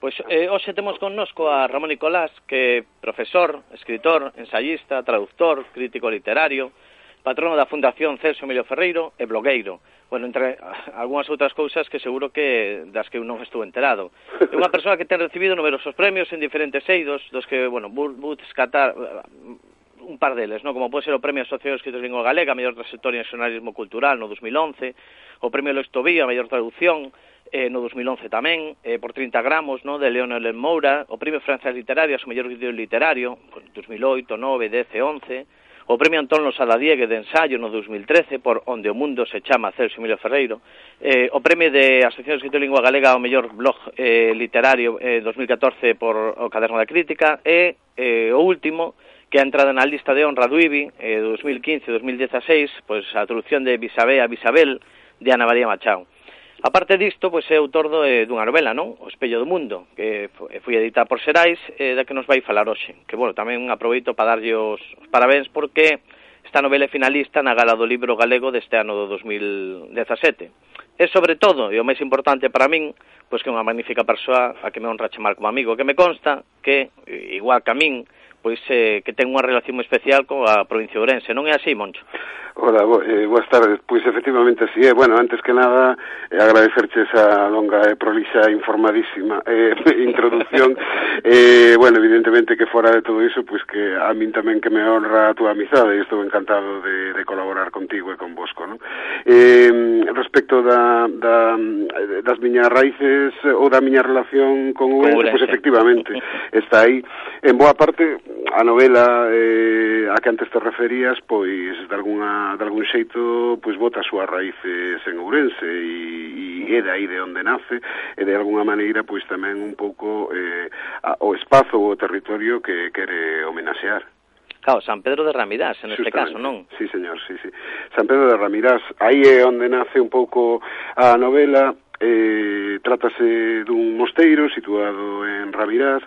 Pois eh, hoxe temos connosco a Ramón Nicolás, que é profesor, escritor, ensayista, traductor, crítico literario, patrono da Fundación Celso Emilio Ferreiro e blogueiro. Bueno, entre algunhas outras cousas que seguro que das que eu non estou enterado. É unha persoa que ten recibido numerosos premios en diferentes eidos, dos que, bueno, vou, vou descatar eh, un par deles, no? como pode ser o Premio Asociación de Escritos Lingua Galega, mellor trayectoria en xornalismo cultural no 2011, o Premio Lois mellor traducción, eh, no 2011 tamén, eh, por 30 gramos, no, de Leonel Moura, o Premio Francia Literaria, o mellor vídeo literario, 2008, 9, 10, 11, o Premio Antón Losada Diegue de ensayo no 2013 por Onde o Mundo se chama Celso Emilio Ferreiro, eh, o Premio de Asociación de Escrito de Lingua Galega ao mellor blog eh, literario eh, 2014 por o Caderno da Crítica, e eh, o último, que ha entrado na lista de honra do IBI eh, 2015-2016, pois pues, a traducción de Bisabé a Bisabel de Ana María Machado. Aparte disto, pois é autor do, eh, dunha novela, non? O Espello do Mundo, que eh, foi editada por Serais, eh, da que nos vai falar hoxe. Que, bueno, tamén aproveito para darlle os, os parabéns porque esta novela é finalista na Gala do Libro Galego deste ano do 2017. E, sobre todo, e o máis importante para min, pois que é unha magnífica persoa a que me honra chamar como amigo, que me consta que, eh, igual que a min, pois eh, que ten unha relación moi especial coa provincia de Ourense, non é así, Moncho? Ola, bo, eh, boas tardes, pois efectivamente así é, eh. bueno, antes que nada eh, agradecerche esa longa e eh, prolixa informadísima eh, introducción. Eh, bueno, evidentemente que fora de todo iso, pois que a min tamén que me honra a túa amizade e estou encantado de, de colaborar contigo e con Bosco, non? Eh, respecto da, da, das miñas raíces eh, ou da miña relación con Ourense, pois efectivamente está aí, en boa parte a novela eh, a que antes te referías, pois de alguna de algún xeito, pois bota as súas raíces en Ourense e, e é de aí de onde nace e de alguna maneira pois tamén un pouco eh, a, o espazo ou o territorio que quere homenaxear. Claro, San Pedro de Ramirás, en este caso, non? Sí, señor, sí, sí. San Pedro de Ramirás, aí é onde nace un pouco a novela, eh, trátase dun mosteiro situado en Ramirás,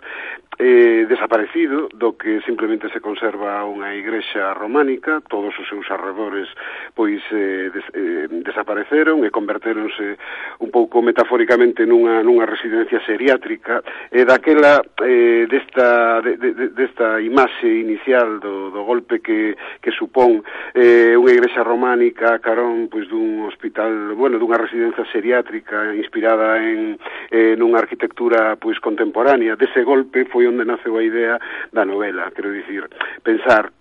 eh, desaparecido, do que simplemente se conserva unha igrexa románica, todos os seus arredores pois eh, des, eh, desapareceron e convertéronse un pouco metafóricamente nunha, nunha residencia seriátrica e daquela eh, desta, de, de, desta imaxe inicial do, do golpe que, que supón eh, unha igrexa románica carón pois dun hospital, bueno, dunha residencia seriátrica inspirada en, eh, nunha arquitectura pois contemporánea, dese golpe foi foi onde naceu a idea da novela, quero dicir, pensar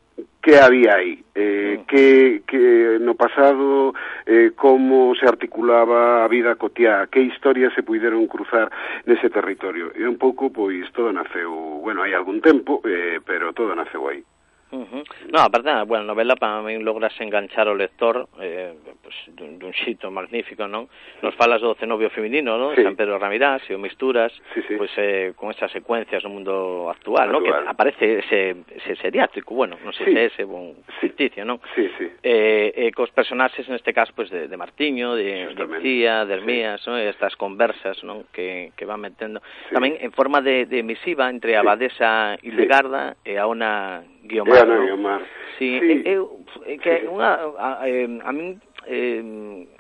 que había aí, eh, que, que no pasado eh, como se articulaba a vida cotiá, que historias se puideron cruzar nese territorio. E un pouco, pois, todo naceu, bueno, hai algún tempo, eh, pero todo naceu aí. Uh -huh. No, aparte bueno, novela para mí logras enganchar o lector eh, pues, dun, dun xito magnífico, non? Nos falas do cenobio feminino, non? Sí. San Pedro Ramirás e o misturas sí, sí. Pues, eh, con esas secuencias no mundo actual, actual. non? Que aparece ese, ese seriátrico, bueno, non sei sí. se ese bon sí. ficticio, non? Sí, sí. Eh, eh, cos personaxes neste caso pues, de, de Martiño, de, de Tía, de Hermías, sí. non? Estas conversas non? Que, que van metendo sí. tamén en forma de, de misiva entre a abadesa sí. Legarda sí. e a una Guiomar. no Guiomar. Sí, sí. Eh, eu, eh, que sí. unha, a, a min eh,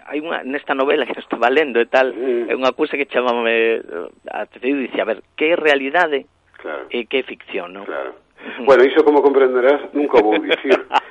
hai unha nesta novela que estaba lendo e tal, mm. é unha cousa que chamame a atención e dice, a ver, que é realidade claro. e que é ficción, non? Claro. Bueno, iso como comprenderás, nunca vou dicir.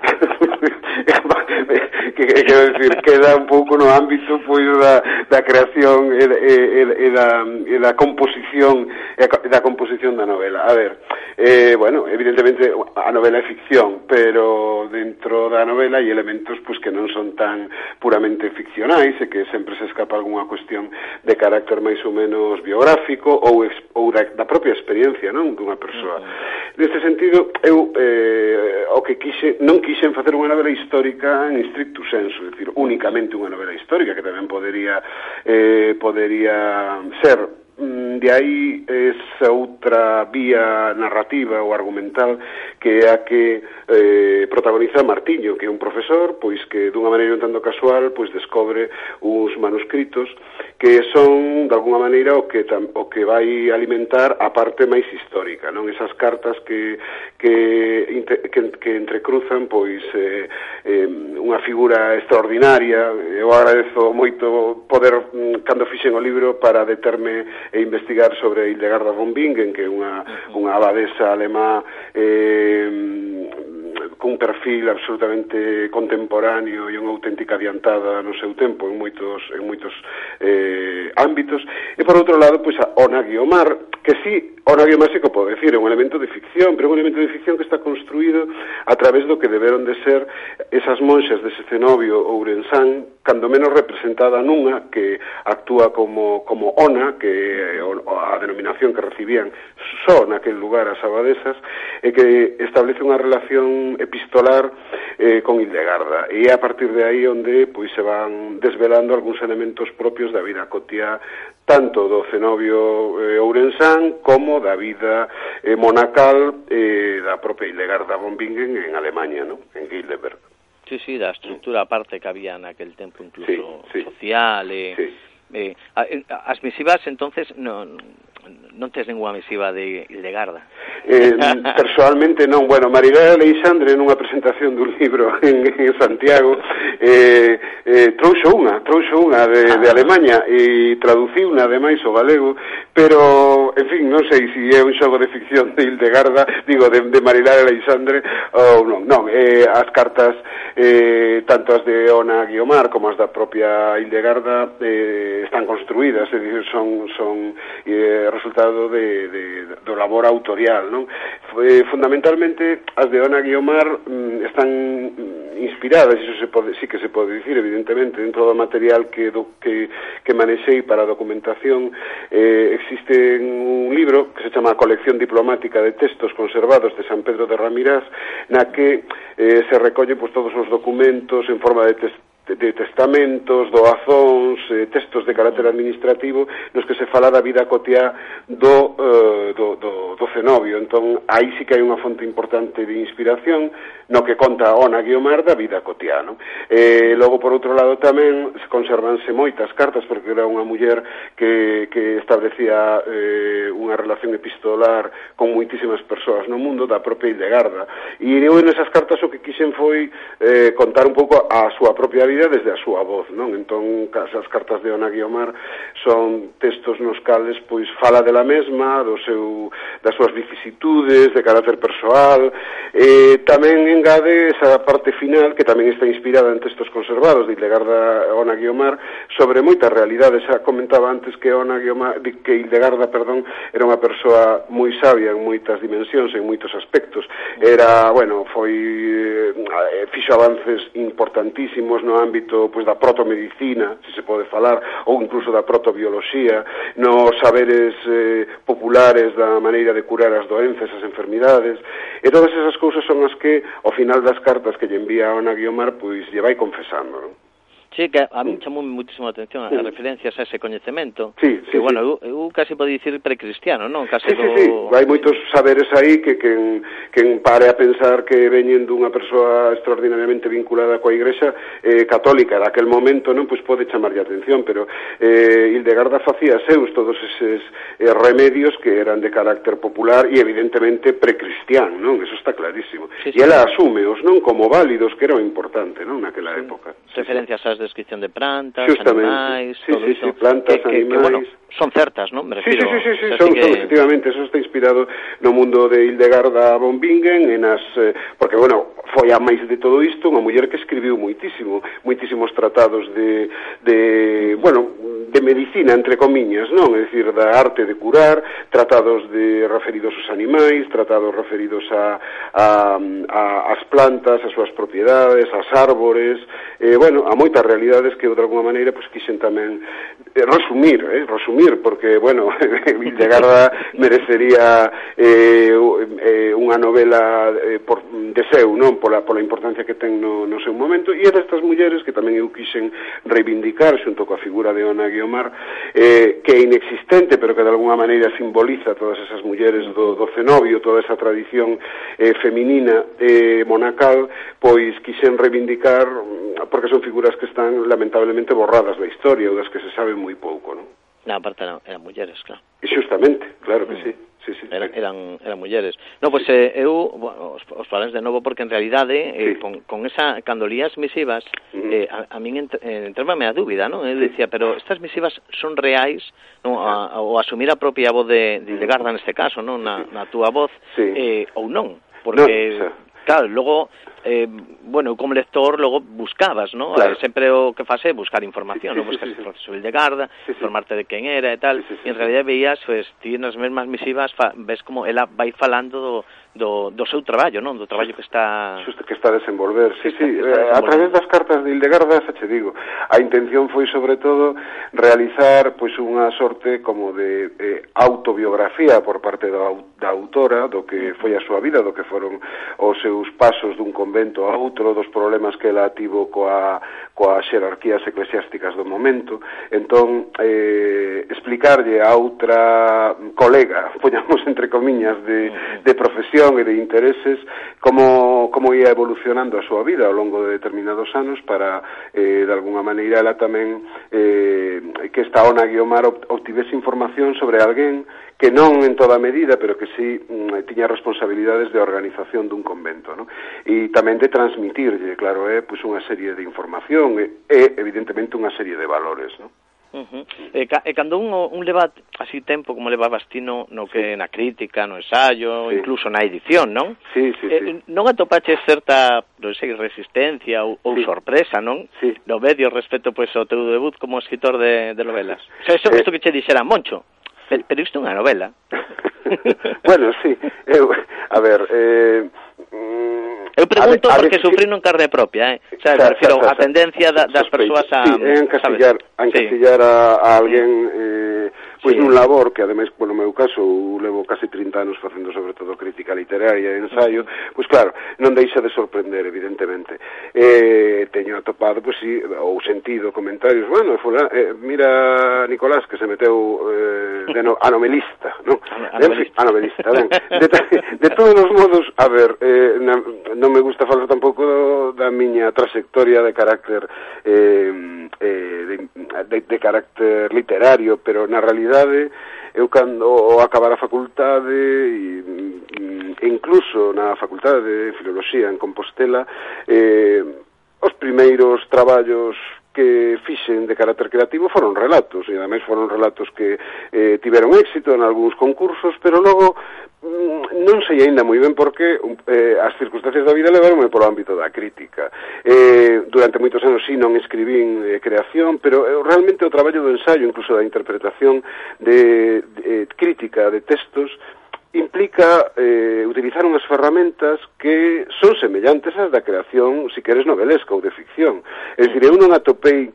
que, quero decir, queda un pouco no ámbito pois da, da creación e, e, e, e, da, e da composición e da composición da novela. A ver, eh, bueno, evidentemente a novela é ficción, pero dentro da novela hai elementos pois, que non son tan puramente ficcionais e que sempre se escapa algunha cuestión de carácter máis ou menos biográfico ou, ex, ou da, da propia experiencia non dunha persoa. Uh -huh. Neste sentido, eu eh, o que quixe, non quixen facer unha novela histórica en estricto senso, é dicir, únicamente unha novela histórica que tamén podería eh, podería ser mm, dende aí esa outra vía narrativa ou argumental que é a que eh, protagoniza Martiño, que é un profesor, pois que dunha maneira un tanto casual, pois descobre uns manuscritos que son, de alguna maneira, o que, tam, o que vai alimentar a parte máis histórica, non? Esas cartas que, que, que, que entrecruzan, pois, eh, eh, unha figura extraordinaria. Eu agradezo moito poder, mm, cando fixen o libro, para determe e investigar investigar sobre Hildegarda von Bingen, que é unha, unha abadesa alemá eh, cun perfil absolutamente contemporáneo e unha auténtica adiantada no seu tempo en moitos en moitos eh, ámbitos. E por outro lado pois a Ona Guiomar que sí, Ona Guiomar se que pode decir é un elemento de ficción, pero é un elemento de ficción que está construído a través do que deberon de ser esas monxas dese cenobio ourensán cando menos representada nunha que actúa como, como ona, que a denominación que recibían só naquel lugar as abadesas, e que establece unha relación epistolar eh, con Hildegarda. E é a partir de aí onde pois se van desvelando algúns elementos propios da vida cotía tanto do cenobio eh, ourensán como da vida eh, monacal eh, da propia Hildegarda von Bingen en Alemania, no? en Heidelberg. Sí, sí, da estructura aparte que había naquel tempo incluso sí, sí. social e... Eh... Sí eh, eh as misivas entonces no, non tes ninguna misiva de Hildegarda. Eh, personalmente non, bueno, Maribel Aleixandre nunha presentación dun libro en, en Santiago eh, eh, trouxo unha, trouxo unha de, ah. de Alemanha e traduciu unha ademais o galego, pero en fin, non sei se si é un xogo de ficción de Hildegarda, digo, de, de Maribel Aleixandre ou non, non, eh, as cartas eh, tanto as de Ona Guiomar como as da propia Hildegarda eh, están construídas, é dicir, son, son eh, resulta resultado de, de, do labor autorial, non? Foi, fundamentalmente, as de Ona Guiomar mm, están mm, inspiradas, iso se pode, sí que se pode dicir, evidentemente, dentro do material que, do, que, que manexei para a documentación, eh, existe un libro que se chama Colección Diplomática de Textos Conservados de San Pedro de Ramirás, na que eh, se recolle pues, todos os documentos en forma de textos de testamentos, doazóns, eh, textos de carácter administrativo nos que se fala da vida cotiá do, eh, do, do, do cenobio. Entón, aí sí que hai unha fonte importante de inspiración, no que conta Ona Guiomar da vida cotiá, non? E eh, logo, por outro lado, tamén conservanse moitas cartas, porque era unha muller que, que establecía eh, unha relación epistolar con moitísimas persoas no mundo, da propia Hildegarda. E eu nesas cartas o que quixen foi eh, contar un pouco a súa propia vida desde a súa voz, non? Entón, as cartas de Ona Guiomar son textos nos cales pois fala dela mesma, do seu, das súas vicisitudes, de carácter persoal, eh, tamén en engade esa parte final que tamén está inspirada en textos conservados de Hildegarda Ona Guiomar sobre moitas realidades. Xa comentaba antes que Ona Guiomar, que Hildegarda, perdón, era unha persoa moi sabia en moitas dimensións, en moitos aspectos. Era, bueno, foi eh, eh fixo avances importantísimos no ámbito pois da protomedicina, se se pode falar, ou incluso da protobioloxía, nos saberes eh, populares da maneira de curar as doenzas, as enfermidades. E todas esas cousas son as que ao final das cartas que lle envía a Ana Guiomar, pois lle vai confesando, non? Che, que a mí chamou moitísimo a atención as referencias a ese coñecemento. Sí, sí, que, bueno, sí. eu, eu casi podo dicir precristiano, non? Casi sí, do... sí, sí. Hai moitos saberes aí que, que, que pare a pensar que veñen dunha persoa extraordinariamente vinculada coa igrexa eh, católica daquel momento, non? Pois pode chamarlle a atención, pero eh, Hildegarda facía seus todos eses eh, remedios que eran de carácter popular e evidentemente precristián, non? Eso está clarísimo. Sí, sí, e ela asúmeos, non? Como válidos, que era o importante, non? Naquela sí. época. Sí, referencias sí. ás descripción de plantas, Justamente. animais, sí, todo sí, iso. Sí, plantas, que, animais... Que, que, bueno, son certas, non? Me refiro, sí, sí, sí, sí, sí, son, que... son, efectivamente, eso está inspirado no mundo de Hildegarda von Bingen, en as, eh, porque, bueno, foi a máis de todo isto unha muller que escribiu moitísimo, moitísimos tratados de, de bueno, de medicina, entre comiñas, non? É dicir, da arte de curar, tratados de referidos aos animais, tratados referidos a, a, a as plantas, as súas propiedades, as árbores, eh, bueno, a moitas realidades que de alguma maneira pues, quixen tamén eh, resumir, eh, resumir asumir, porque, bueno, Vildegarda merecería eh, eh, unha novela eh, por, de seu, non? Pola, pola importancia que ten no, no seu momento, e é destas mulleres que tamén eu quixen reivindicar xunto coa figura de Ona Guiomar, eh, que é inexistente, pero que de alguna maneira simboliza todas esas mulleres do, do cenobio, toda esa tradición eh, feminina eh, monacal, pois quixen reivindicar porque son figuras que están lamentablemente borradas da historia ou das que se sabe moi pouco, non? Na, aparte non, eran mulleres, claro. E Xustamente, claro que mm. sí. Sí, sí, eran, eran, eran mulleres. No, pois pues, eh, eu, bueno, os, os falas de novo porque en realidade eh, sí. con, con esa cando lías misivas uh eh, a, a min ent, eh, entrábame a dúbida, non? Eu dicía, pero estas misivas son reais, non? A, a, o asumir a propia voz de, de, de Garda neste caso, non? Na, na túa voz sí. eh, ou non, porque no, o sea... Claro, logo eh, bueno, como lector logo buscabas, ¿no? Eh, claro. Eh, sempre o que fase é buscar información, sí, sí, ¿no? buscas sí, sí, información sobre de Garda, sí, sí. informarte de quen era e tal, sí, sí, sí, e en realidad veías, pues, ti nas mesmas misivas fa, ves como ela vai falando do, do, do seu traballo, non? Do traballo que está... Xusto que está a desenvolver, sí, sí, eh, a través das cartas de Hildegarda, xa che digo, a intención foi sobre todo realizar pois pues, unha sorte como de eh, autobiografía por parte da, da autora, do que mm. foi a súa vida, do que foron os seus pasos dun convento convento a outro, dos problemas que ela tivo coa, coa xerarquías eclesiásticas do momento. Entón, eh, explicarlle a outra colega, poñamos entre comiñas, de, de profesión e de intereses, como, como ia evolucionando a súa vida ao longo de determinados anos para, eh, de alguna maneira, ela tamén eh, que esta Ona Guiomar obtivese información sobre alguén que non en toda medida, pero que sí mm, tiña responsabilidades de organización dun convento, ¿no? E tamén de transmitirlle, claro, é eh, pois unha serie de información e, e evidentemente unha serie de valores, ¿no? Uh -huh. e, ca, e cando un, un leva así tempo como leva Bastino no, que sí. na crítica, no ensayo, sí. incluso na edición, non? Sí, sí, eh, sí. Non atopaches certa, non sei, resistencia ou, ou sí. sorpresa, non? Sí. No medio respecto pois, ao teu debut como escritor de, de novelas. Sí. O sea, eso, eh, isto que che dixera Moncho. Pero isto é unha novela. bueno, sí, eu, a ver, eh, mm, Eu pregunto a, a porque sufrí non carne propia, eh? O sea, xa, refiro xa, xa, a tendencia da, das persoas a... Sí, en encasillar, sabes? en sí. a, a alguén... Eh, Pois sí. nun labor que ademais, bueno, meu caso, levo case 30 anos facendo sobre todo crítica literaria e ensaio, pois claro, non deixa de sorprender, evidentemente. Eh, teño atopado, pois sí, ou sentido comentarios, bueno, fula, eh, mira Nicolás que se meteu eh, de no, a novelista, non? A novelista, a novelista ben. De, de todos os modos, a ver, eh, na, non me gusta falar tampouco da miña trayectoria de carácter eh, eh, de, de, de carácter literario, pero na realidad universidade, eu cando ao acabar a facultade e, e incluso na facultade de filoloxía en Compostela eh, os primeiros traballos que fixen de carácter creativo foron relatos, e ademais foron relatos que eh, tiveron éxito en algúns concursos, pero logo mm, non sei aínda moi ben porque eh, as circunstancias da vida levaronme polo ámbito da crítica. Eh, durante moitos anos sí non escribín eh, creación, pero eh, realmente o traballo do ensaio, incluso da interpretación de, de de crítica de textos, implica eh, utilizar unhas ferramentas que son semellantes ás da creación, se si queres, novelesca ou de ficción. É dicir, eu non atopei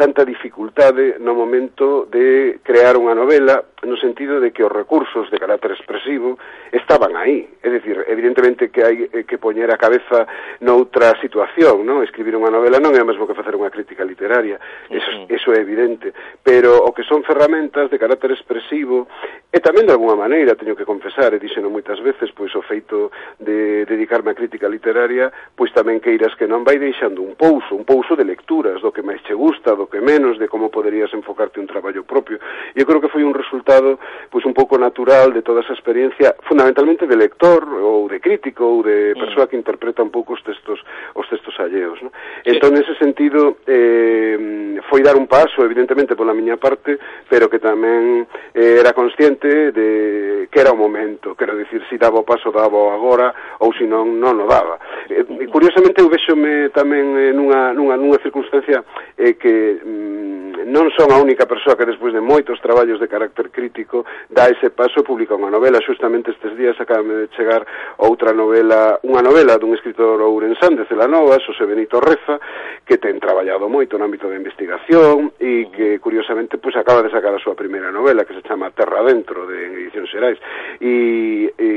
tanta dificultade no momento de crear unha novela no sentido de que os recursos de carácter expresivo estaban aí, é dicir, evidentemente que hai eh, que poñer a cabeza noutra situación, non? Escribir unha novela non é o mesmo que facer unha crítica literaria, eso, uh -huh. eso é evidente, pero o que son ferramentas de carácter expresivo e tamén de alguma maneira, teño que confesar, e díxeno moitas veces, pois o feito de dedicarme a crítica literaria, pois tamén queiras que non vai deixando un pouso, un pouso de lecturas, do que máis che gusta, do que menos, de como poderías enfocarte un traballo propio. Eu creo que foi un resultado pois un pouco natural de toda esa experiencia, fundamentalmente de lector ou de crítico ou de mm. persoa que interpreta un pouco os textos os textos alleos, ¿no? Entón, nese sentido, eh, foi dar un paso, evidentemente, pola miña parte, pero que tamén eh, era consciente de que era o momento, quero dicir, si daba o paso, daba o agora, ou se non, non o daba. Eh, mm. curiosamente, eu vexome tamén eh, nunha, nunha, nunha circunstancia eh, que Mm, non son a única persoa que despois de moitos traballos de carácter crítico dá ese paso e publica unha novela. Xustamente estes días acabame de chegar outra novela, unha novela dun escritor ourensán de Celanova, Xosé Benito Reza, que ten traballado moito no ámbito da investigación e que curiosamente pois acaba de sacar a súa primeira novela que se chama Terra Dentro de Edición Xerais. E, e,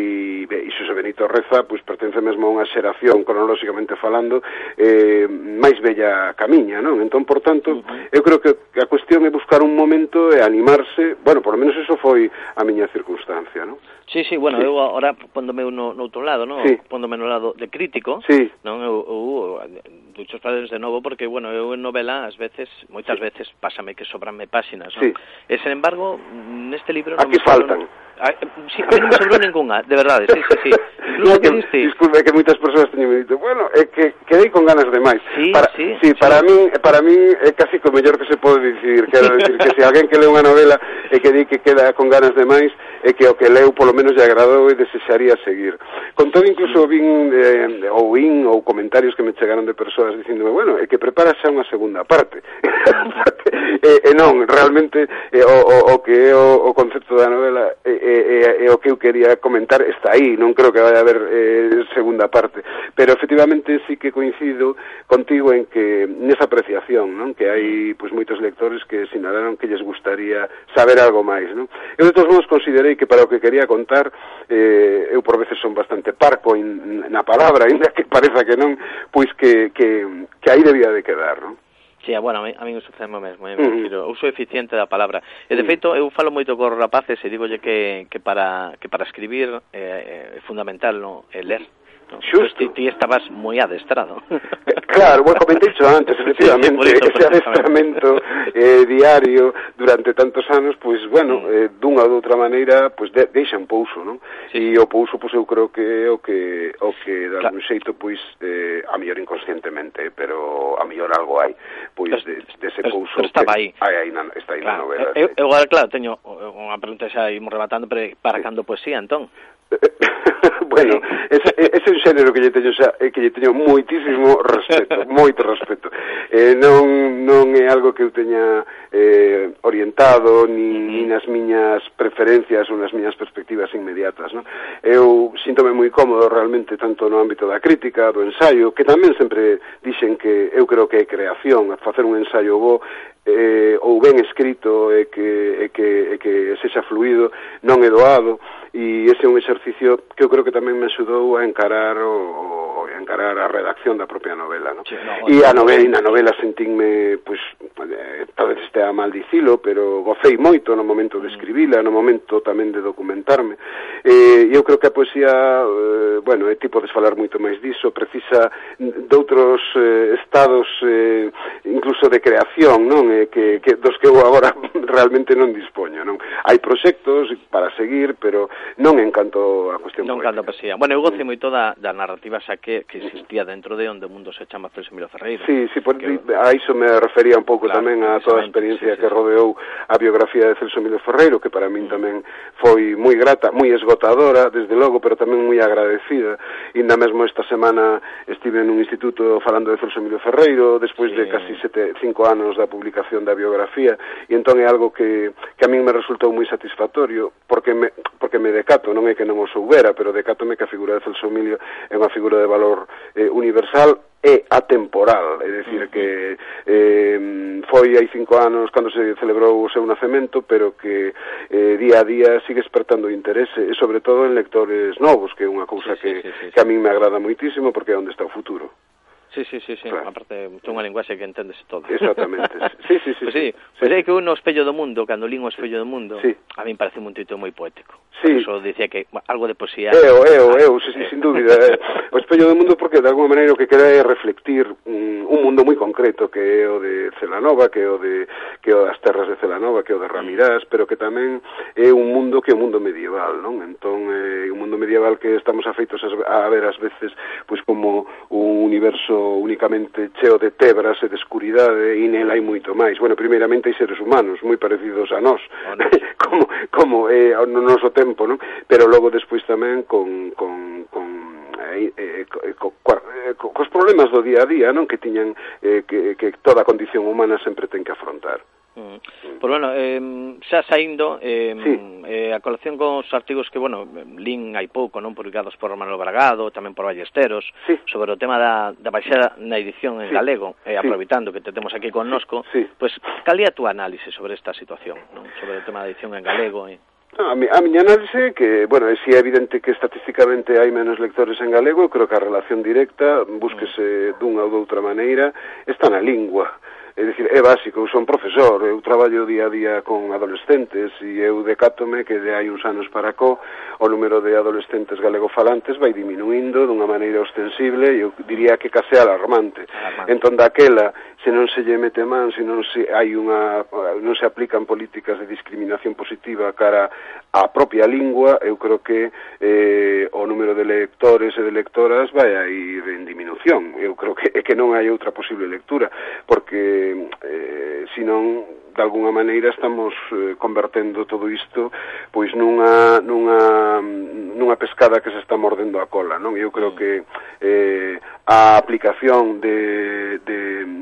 e Zorreza pois, pertence mesmo a unha xeración, cronolóxicamente falando, eh, máis bella camiña, non? Entón, por tanto, eu creo que a cuestión é buscar un momento e animarse, bueno, por lo menos eso foi a miña circunstancia, non? Sí, sí, bueno, sí. eu agora pondome no, no outro lado, non? Sí. Pondome no lado de crítico, sí. non? Eu, eu ducho padres de novo porque, bueno, eu en novela ás veces, moitas sí. veces, pásame que sobranme páxinas, non? Sí. E, sen embargo, neste libro... Aquí non faltan. Falo, A, sí, a mí non me sobrou ninguna, de verdade, sí, sí, sí. Incluso que, diste... Disculpe, que moitas persoas teñen dito, bueno, é que quedei con ganas de máis. Sí, para, sí, sí, sí. Para mí, para mí é casi o mellor que se pode dicir, quero dicir que se alguén que leu unha novela e que di que queda con ganas de máis, é que o que leu polo menos lle agradou e desexaría seguir. Con todo incluso vin eh, ou vin, ou comentarios que me chegaron de persoas dicíndome, bueno, é que prepara xa unha segunda parte. e, e non, realmente eh, o, o, o que é o, o concepto da novela é, e, e, e o que eu quería comentar está aí, non creo que vai haber eh, segunda parte, pero efectivamente sí que coincido contigo en que nesa apreciación, non? Que hai pois moitos lectores que sinalaron que lles gustaría saber algo máis, non? Eu de todos modos considerei que para o que quería contar eh, eu por veces son bastante parco in, na palabra, ainda que pareza que non, pois que, que, que aí debía de quedar, non? Sí, ah, bueno, a mí, a mí me sucede o mesmo, eh, uh -huh. uso eficiente da palabra. E de feito, eu falo moito cos rapaces e digolle que, que para que para escribir eh, eh é fundamental, no, é ler. Xusto. Ti, ti estabas moi adestrado. Claro, bueno, comentei iso antes, efectivamente, sí, sí, ese adestramento eh, diario durante tantos anos, pois, pues, bueno, mm. eh, dunha ou doutra maneira, pois, pues, de, deixa un pouso, non? Sí. E o pouso, pois, pues, eu creo que o que, o que de algún xeito, pois, eh, a mellor inconscientemente, pero a mellor algo hai, pois, de, dese de pouso... Pero estaba aí. Hai, aí na, está aí claro. na novela. Eh, eu, eu, claro, teño eh, unha pregunta xa imos rebatando, pero para cando poesía, entón? bueno, ese, ese é un xénero que lle teño xa, eh, que lle teño moitísimo respeto, moito respeto. Eh, non, non é algo que eu teña eh, orientado ni, ni nas miñas preferencias ou nas miñas perspectivas inmediatas, non? Eu síntome moi cómodo realmente tanto no ámbito da crítica, do ensaio, que tamén sempre dixen que eu creo que é creación, facer un ensaio bo eh, ou ben escrito e que, e que, e que sexa fluido, non é doado, e ese é un exercicio que eu creo que tamén me axudou a encarar o, o encarar a redacción da propia novela, non? Sí, no, e a novela, na novela sentinme, pois, pues, tal vez este a mal dicilo, pero gocei moito no momento de mm. escribila, no momento tamén de documentarme. E eu creo que a poesía, eh, bueno, é tipo de falar moito máis diso, precisa doutros eh, estados eh, incluso de creación, non? Eh, que, que dos que eu agora realmente non dispoño, non? Hai proxectos para seguir, pero non en canto a cuestión non poética. canto a poesía. Bueno, eu gocei moito da, da narrativa xa que, que existía dentro de onde o mundo se chama Celso Emilio Ferreira. Sí, sí, por, que, a iso me refería un pouco claro, tamén a toda a experiencia sí, sí, que rodeou a biografía de Celso Emilio Ferreiro, que para min mm. tamén foi moi grata, moi esgotadora, desde logo, pero tamén moi agradecida. Inda mesmo esta semana estive nun instituto falando de Celso Emilio Ferreiro, despois sí. de casi sete, cinco anos da publicación da biografía, e entón é algo que, que a min me resultou moi satisfactorio, porque me, porque me decato, non é que non o soubera, pero decatome que a figura de Celso Emilio é unha figura de valor eh, universal é atemporal, é dicir que eh, foi hai cinco anos cando se celebrou o seu nacemento, pero que eh, día a día sigue despertando interese, e sobre todo en lectores novos, que é unha cousa sí, sí, que, sí, sí, sí. que a min me agrada moitísimo, porque é onde está o futuro. Sí, sí, sí, sí. Claro. aparte é unha linguaxe que entendes todo. Exactamente. Sí, sí, sí. Pois pues sí, sí, pues sí. é que un espello do mundo, cando lín o espello do mundo, sí. a min parece un título moi poético. Sí. Por eso dicía que algo de poesía. Eu, eu, eu, sí, sí, eh. sin dúbida. o espello do mundo porque de alguma maneira o que queda é reflectir un, un mundo moi concreto que é o de Celanova, que é o de que é o das terras de Celanova, que é o de Ramirás, pero que tamén é un mundo que é un mundo medieval, non? Entón, é un mundo medieval que estamos afeitos a, a ver ás veces pois como un universo únicamente cheo de tebras e de escuridade e nel hai moito máis. Bueno, primeiramente hai seres humanos moi parecidos a nós, como, como é eh, no noso tempo, non? Pero logo despois tamén con, con, con eh, eh, co, eh, co, eh, co, cos problemas do día a día non que tiñan eh, que, que toda condición humana sempre ten que afrontar. Mm. Pois bueno, eh, xa saindo eh, sí. eh, a colación con os artigos que, bueno, lin hai pouco, non publicados por Manuel Bragado, tamén por Ballesteros, sí. sobre o tema da, da baixada na edición en sí. galego, eh, aproveitando sí. que te temos aquí connosco, sí. pois pues, cal é a túa análise sobre esta situación, non? sobre o tema da edición en galego? E... No, a, mi, a miña análise que, bueno, é si é evidente que estatísticamente hai menos lectores en galego, creo que a relación directa, búsquese mm. dunha ou doutra maneira, está na lingua É dicir, é básico, eu son profesor, eu traballo día a día con adolescentes e eu decátome que de hai uns anos para co o número de adolescentes galegofalantes vai diminuindo dunha maneira ostensible e eu diría que case alarmante. alarmante. Entón daquela, se non se lle mete man, se non se hai unha non se aplican políticas de discriminación positiva cara á propia lingua, eu creo que eh, o número de lectores e de lectoras vai a ir en diminución. Eu creo que é que non hai outra posible lectura, porque eh, senón de alguna maneira estamos eh, convertendo todo isto pois nunha, nunha, nunha pescada que se está mordendo a cola, non? Eu creo mm. que eh, a aplicación de, de,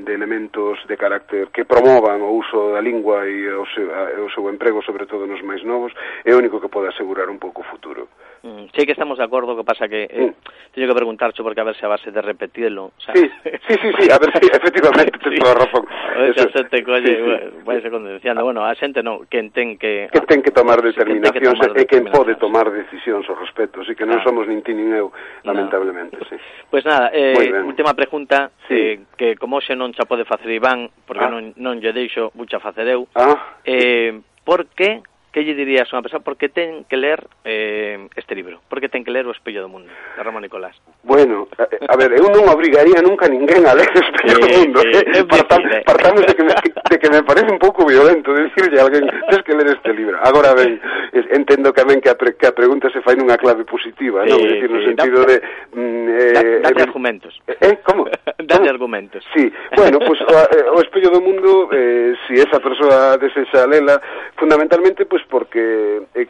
de elementos de carácter que promovan o uso da lingua e o seu, a, o seu emprego, sobre todo nos máis novos, é o único que pode asegurar un pouco o futuro. Mm, que estamos de acordo, que pasa que eh, mm. teño que preguntarcho porque a ver se a base de repetirlo. O sea... sí, sí, sí, sí, a ver si sí, efectivamente sí. tens toda razón. Eso se te colle, sí, sí. vai ser condenciando. Bueno, a xente non, quen ten que... Que ten que tomar determinacións que e quen pode tomar decisións ao respecto, así que non claro. somos nin ti nin eu, lamentablemente, no. sí. Pois pues nada, eh, última pregunta, sí. eh, que como xe non xa pode facer Iván, porque ah. non, non lle deixo, bucha facer eu, ah. eh, por que que lle dirías a unha persoa por que ten que ler eh, este libro? Por que ten que ler O Espello do Mundo, de Ramón Nicolás? Bueno, a, a ver, eu non obrigaría nunca a ninguén a ler O Espello eh, do Mundo. Eh, eh, Partam. Partamos de que, me, de que me parece un pouco violento decirle a alguén tens que ler este libro. Agora ben, entendo que ben que a, pre, que a pregunta se fai nunha clave positiva, non? Eh, decir, no eh, sentido da, de... Mm, eh, date eh, argumentos. Eh, como? Date argumentos. Sí, bueno, pues, o, eh, o Espello do Mundo, eh, si esa persoa desexa lela, fundamentalmente, pues, pois porque eh,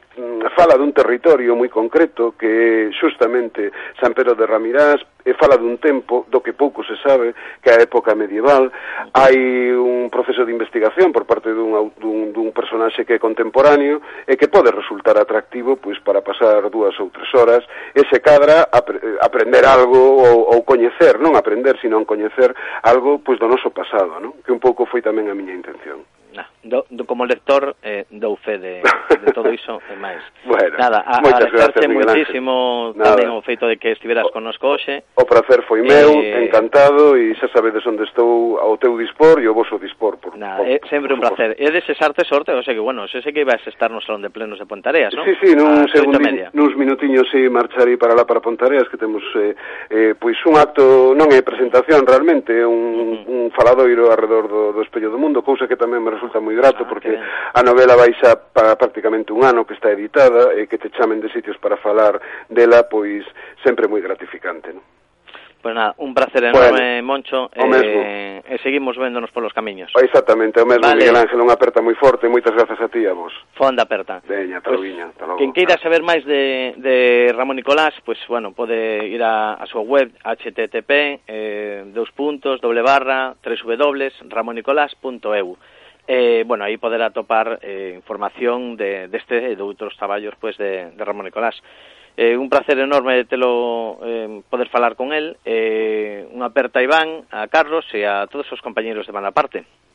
fala dun territorio moi concreto que xustamente San Pedro de Ramirás e fala dun tempo do que pouco se sabe que é a época medieval hai un proceso de investigación por parte dun, dun, dun personaxe que é contemporáneo e que pode resultar atractivo pois para pasar dúas ou tres horas e se cadra apre, eh, aprender algo ou, ou coñecer, non aprender, sino coñecer algo pois do noso pasado, non? que un pouco foi tamén a miña intención nah, do, do, como lector eh, dou fe de, de todo iso e máis. Bueno, Nada, a, agradecerte moitísimo tamén o feito de que estiveras o, connosco hoxe. O prazer foi meu, eh, encantado e xa sabedes onde estou ao teu dispor e ao voso dispor. Por, Nada, por, é sempre por, un placer. E desexarte sorte, o sea que bueno, xe sei que ibas estar no salón de plenos de Pontareas, non? Sí, sí, nun segundo, nuns minutiños si sí, marcharei para lá para Pontareas que temos eh, eh, pois un acto, non é presentación realmente, é un, uh -huh. un faladoiro alrededor do, do espello do mundo, cousa que tamén me resulta moi grato ah, porque a novela vai xa para prácticamente un ano que está editada e que te chamen de sitios para falar dela, pois sempre moi gratificante, non? Pois pues nada, un placer enorme, bueno, Moncho, o eh, e seguimos véndonos polos camiños. Ah, exactamente, o mesmo, vale. Miguel Ángel, unha aperta moi forte, moitas grazas a ti a vos. Fonda aperta. Veña, pues, viña, logo. Quen queira saber máis de, de Ramón Nicolás, pois, pues, bueno, pode ir a, a súa web, http, eh, dos puntos, doble barra, tres Eh, bueno, aí poder atopar eh, información de, deste e de outros traballos pues, de, de Ramón Nicolás. Eh, un placer enorme telo eh, poder falar con el. Eh, unha aperta a Iván, a Carlos e a todos os compañeros de Malaparte. parte.